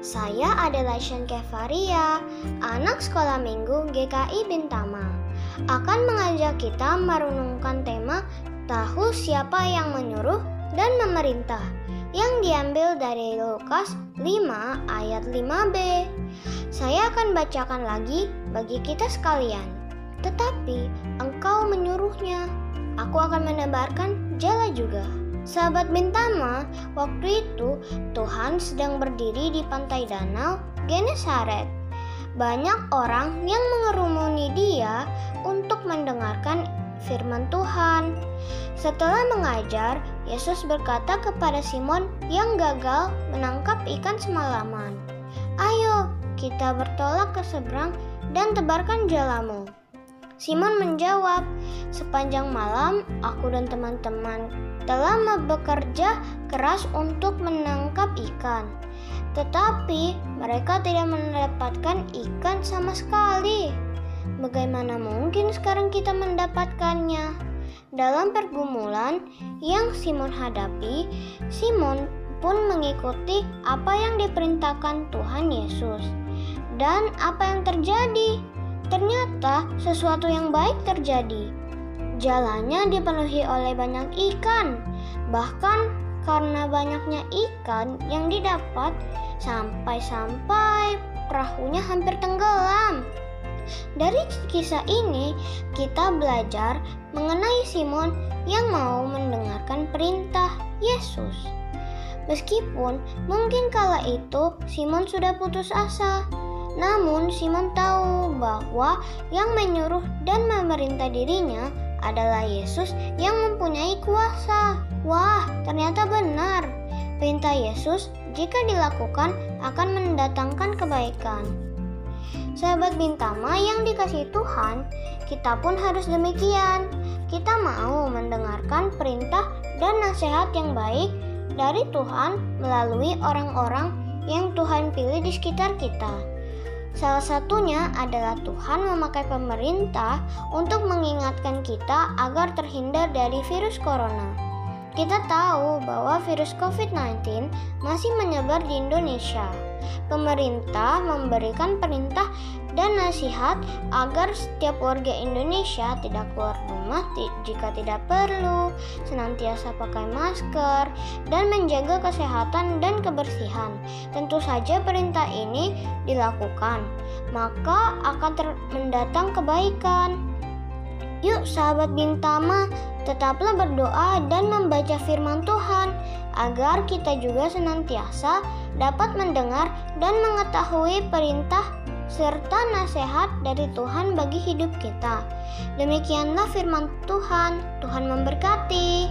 Saya adalah Shen Kevaria, anak sekolah minggu GKI Bintama. Akan mengajak kita merenungkan tema Tahu siapa yang menyuruh dan memerintah yang diambil dari Lukas 5 ayat 5b. Saya akan bacakan lagi bagi kita sekalian. Tetapi engkau menyuruhnya. Aku akan menebarkan jala juga. Sahabat Bintama, waktu itu Tuhan sedang berdiri di pantai danau Genesaret. Banyak orang yang mengerumuni dia untuk mendengarkan firman Tuhan. Setelah mengajar, Yesus berkata kepada Simon yang gagal menangkap ikan semalaman, "Ayo, kita bertolak ke seberang dan tebarkan jalamu." Simon menjawab, "Sepanjang malam aku dan teman-teman telah bekerja keras untuk menangkap ikan, tetapi mereka tidak mendapatkan ikan sama sekali. Bagaimana mungkin sekarang kita mendapatkannya? Dalam pergumulan yang Simon hadapi, Simon pun mengikuti apa yang diperintahkan Tuhan Yesus. Dan apa yang terjadi? Ternyata sesuatu yang baik terjadi Jalannya dipenuhi oleh banyak ikan. Bahkan karena banyaknya ikan yang didapat, sampai-sampai perahunya hampir tenggelam. Dari kisah ini, kita belajar mengenai Simon yang mau mendengarkan perintah Yesus. Meskipun mungkin kala itu Simon sudah putus asa, namun Simon tahu bahwa yang menyuruh dan memerintah dirinya adalah Yesus yang mempunyai kuasa. Wah, ternyata benar. Perintah Yesus jika dilakukan akan mendatangkan kebaikan. Sahabat Bintama yang dikasih Tuhan, kita pun harus demikian. Kita mau mendengarkan perintah dan nasihat yang baik dari Tuhan melalui orang-orang yang Tuhan pilih di sekitar kita. Salah satunya adalah Tuhan memakai pemerintah untuk mengingatkan kita agar terhindar dari virus corona. Kita tahu bahwa virus COVID-19 masih menyebar di Indonesia. Pemerintah memberikan perintah dan nasihat agar setiap warga Indonesia tidak keluar rumah jika tidak perlu, senantiasa pakai masker, dan menjaga kesehatan dan kebersihan. Tentu saja perintah ini dilakukan, maka akan mendatang kebaikan. Yuk sahabat Bintama, tetaplah berdoa dan membaca firman Tuhan agar kita juga senantiasa dapat mendengar dan mengetahui perintah serta nasihat dari Tuhan bagi hidup kita. Demikianlah firman Tuhan. Tuhan memberkati.